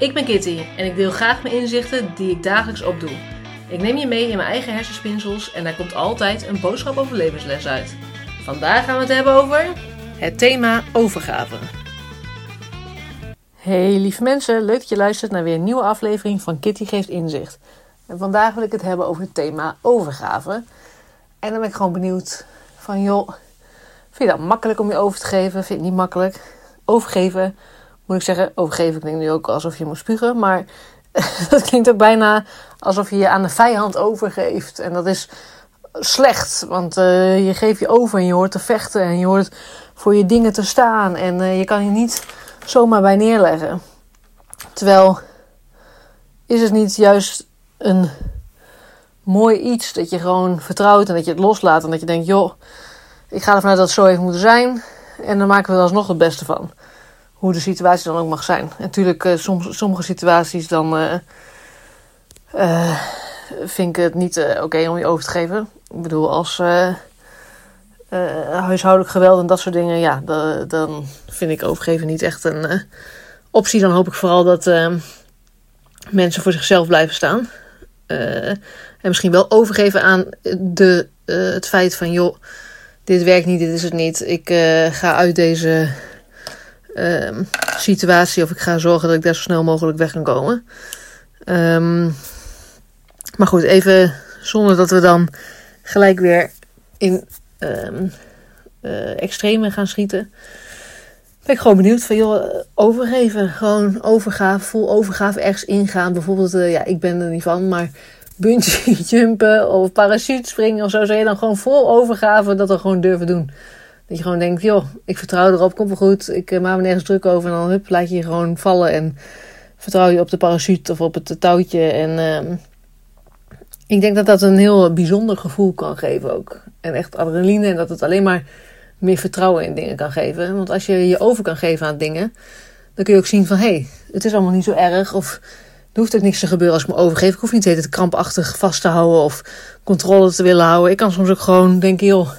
Ik ben Kitty en ik deel graag mijn inzichten die ik dagelijks opdoe. Ik neem je mee in mijn eigen hersenspinsels en daar komt altijd een boodschap over levensles uit. Vandaag gaan we het hebben over het thema overgave. Hey lieve mensen, leuk dat je luistert naar weer een nieuwe aflevering van Kitty geeft inzicht. En vandaag wil ik het hebben over het thema overgave. En dan ben ik gewoon benieuwd van joh, vind je dat makkelijk om je over te geven? Vind je het niet makkelijk? Overgeven, moet ik zeggen, overgeven klinkt nu ook alsof je moet spugen, maar dat klinkt ook bijna alsof je je aan de vijand overgeeft. En dat is slecht, want uh, je geeft je over en je hoort te vechten en je hoort voor je dingen te staan en uh, je kan je niet zomaar bij neerleggen. Terwijl is het niet juist een mooi iets dat je gewoon vertrouwt en dat je het loslaat en dat je denkt, joh, ik ga ervan uit dat het zo heeft moeten zijn en dan maken we er alsnog het beste van. Hoe de situatie dan ook mag zijn. Natuurlijk, uh, soms, sommige situaties dan uh, uh, vind ik het niet oké om je over te geven. Ik bedoel, als huishoudelijk geweld en dat soort dingen, ja, da, dan vind ik overgeven niet echt een optie. Dan hoop ik vooral dat mensen voor zichzelf blijven staan. en misschien wel overgeven aan de, het feit van, joh, dit werkt niet, dit is het niet. Ik ga uit deze um, situatie. Of ik ga zorgen dat ik daar zo snel mogelijk weg kan komen. Um, maar goed, even zonder dat we dan gelijk weer in um, uh, extreme gaan schieten. Ben ik gewoon benieuwd van, joh, overgeven. Gewoon overgave, vol overgave ergens ingaan. Bijvoorbeeld, uh, ja, ik ben er niet van, maar bungee jumpen of parachute springen of zo. Zou je dan gewoon vol overgave dat dan gewoon durven doen. Dat je gewoon denkt, joh, ik vertrouw erop, komt wel goed. Ik uh, maak me nergens druk over. En dan hup, laat je je gewoon vallen. En vertrouw je op de parachute of op het touwtje. En uh, ik denk dat dat een heel bijzonder gevoel kan geven ook. En echt adrenaline. En dat het alleen maar meer vertrouwen in dingen kan geven. Want als je je over kan geven aan dingen. Dan kun je ook zien van, hé, hey, het is allemaal niet zo erg. Of er hoeft ook niks te gebeuren als ik me overgeef. Ik hoef niet het krampachtig vast te houden of controle te willen houden. Ik kan soms ook gewoon denken, joh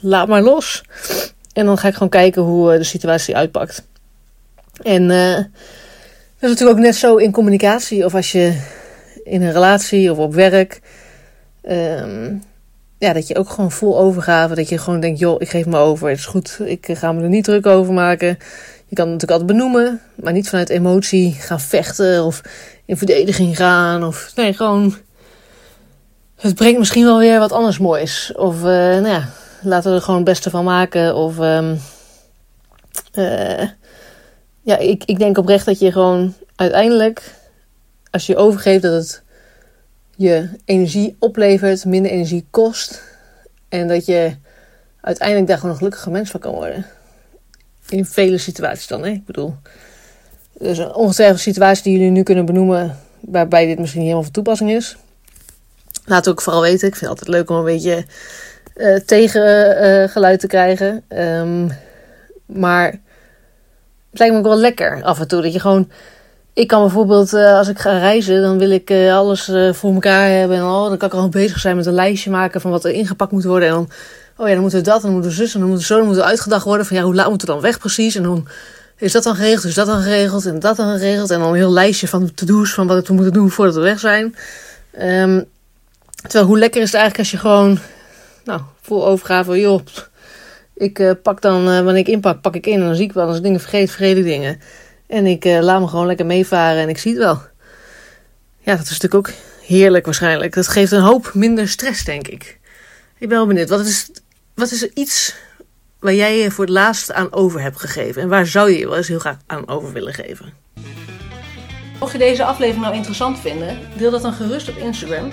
laat maar los. En dan ga ik gewoon kijken hoe eh, de situatie uitpakt. En uh, dat is natuurlijk ook net zo in communicatie of als je in een relatie of op werk. Um, ja, dat je ook gewoon vol overgave. Dat je gewoon denkt, joh, ik geef me over. Het is goed, ik ga me er niet druk over maken. Je kan het natuurlijk altijd benoemen, maar niet vanuit emotie gaan vechten of in verdediging gaan. Of nee, gewoon. Het brengt misschien wel weer wat anders moois. Of nou ja, laten we er gewoon het beste van maken. Of um, uh, ja, ik, ik denk oprecht dat je gewoon uiteindelijk, als je overgeeft, dat het je energie oplevert, minder energie kost. En dat je uiteindelijk daar gewoon een gelukkige mens van kan worden. In vele situaties dan, hè? Ik bedoel. Dus een ongetwijfeld situatie die jullie nu kunnen benoemen, waarbij dit misschien niet helemaal van toepassing is. Laat het ook vooral weten. Ik vind het altijd leuk om een beetje uh, tegengeluid uh, te krijgen. Um, maar het lijkt me ook wel lekker af en toe. Dat je gewoon. Ik kan bijvoorbeeld, uh, als ik ga reizen, dan wil ik alles voor elkaar hebben. En oh, dan kan ik al bezig zijn met een lijstje maken van wat er ingepakt moet worden. En dan, oh ja, dan moeten we dat, dan moeten we zus, en dan moeten we zo, dan moeten uitgedacht worden. Van ja, hoe laat moeten we dan weg precies? En dan is dat dan geregeld, is dat dan geregeld, en dat dan geregeld. En dan een heel lijstje van to-do's van wat we moeten doen voordat we weg zijn. Um, terwijl, hoe lekker is het eigenlijk als je gewoon nou, vol overgave, joh. Ik uh, pak dan, uh, wanneer ik inpak, pak ik in. En dan zie ik wel, als ik dingen vergeet, vergeet ik dingen. En ik uh, laat me gewoon lekker meevaren en ik zie het wel. Ja, dat is natuurlijk ook heerlijk waarschijnlijk. Dat geeft een hoop minder stress, denk ik. Ik ben wel benieuwd. Wat is, wat is er iets waar jij je voor het laatst aan over hebt gegeven? En waar zou je je wel eens heel graag aan over willen geven? Mocht je deze aflevering nou interessant vinden, deel dat dan gerust op Instagram.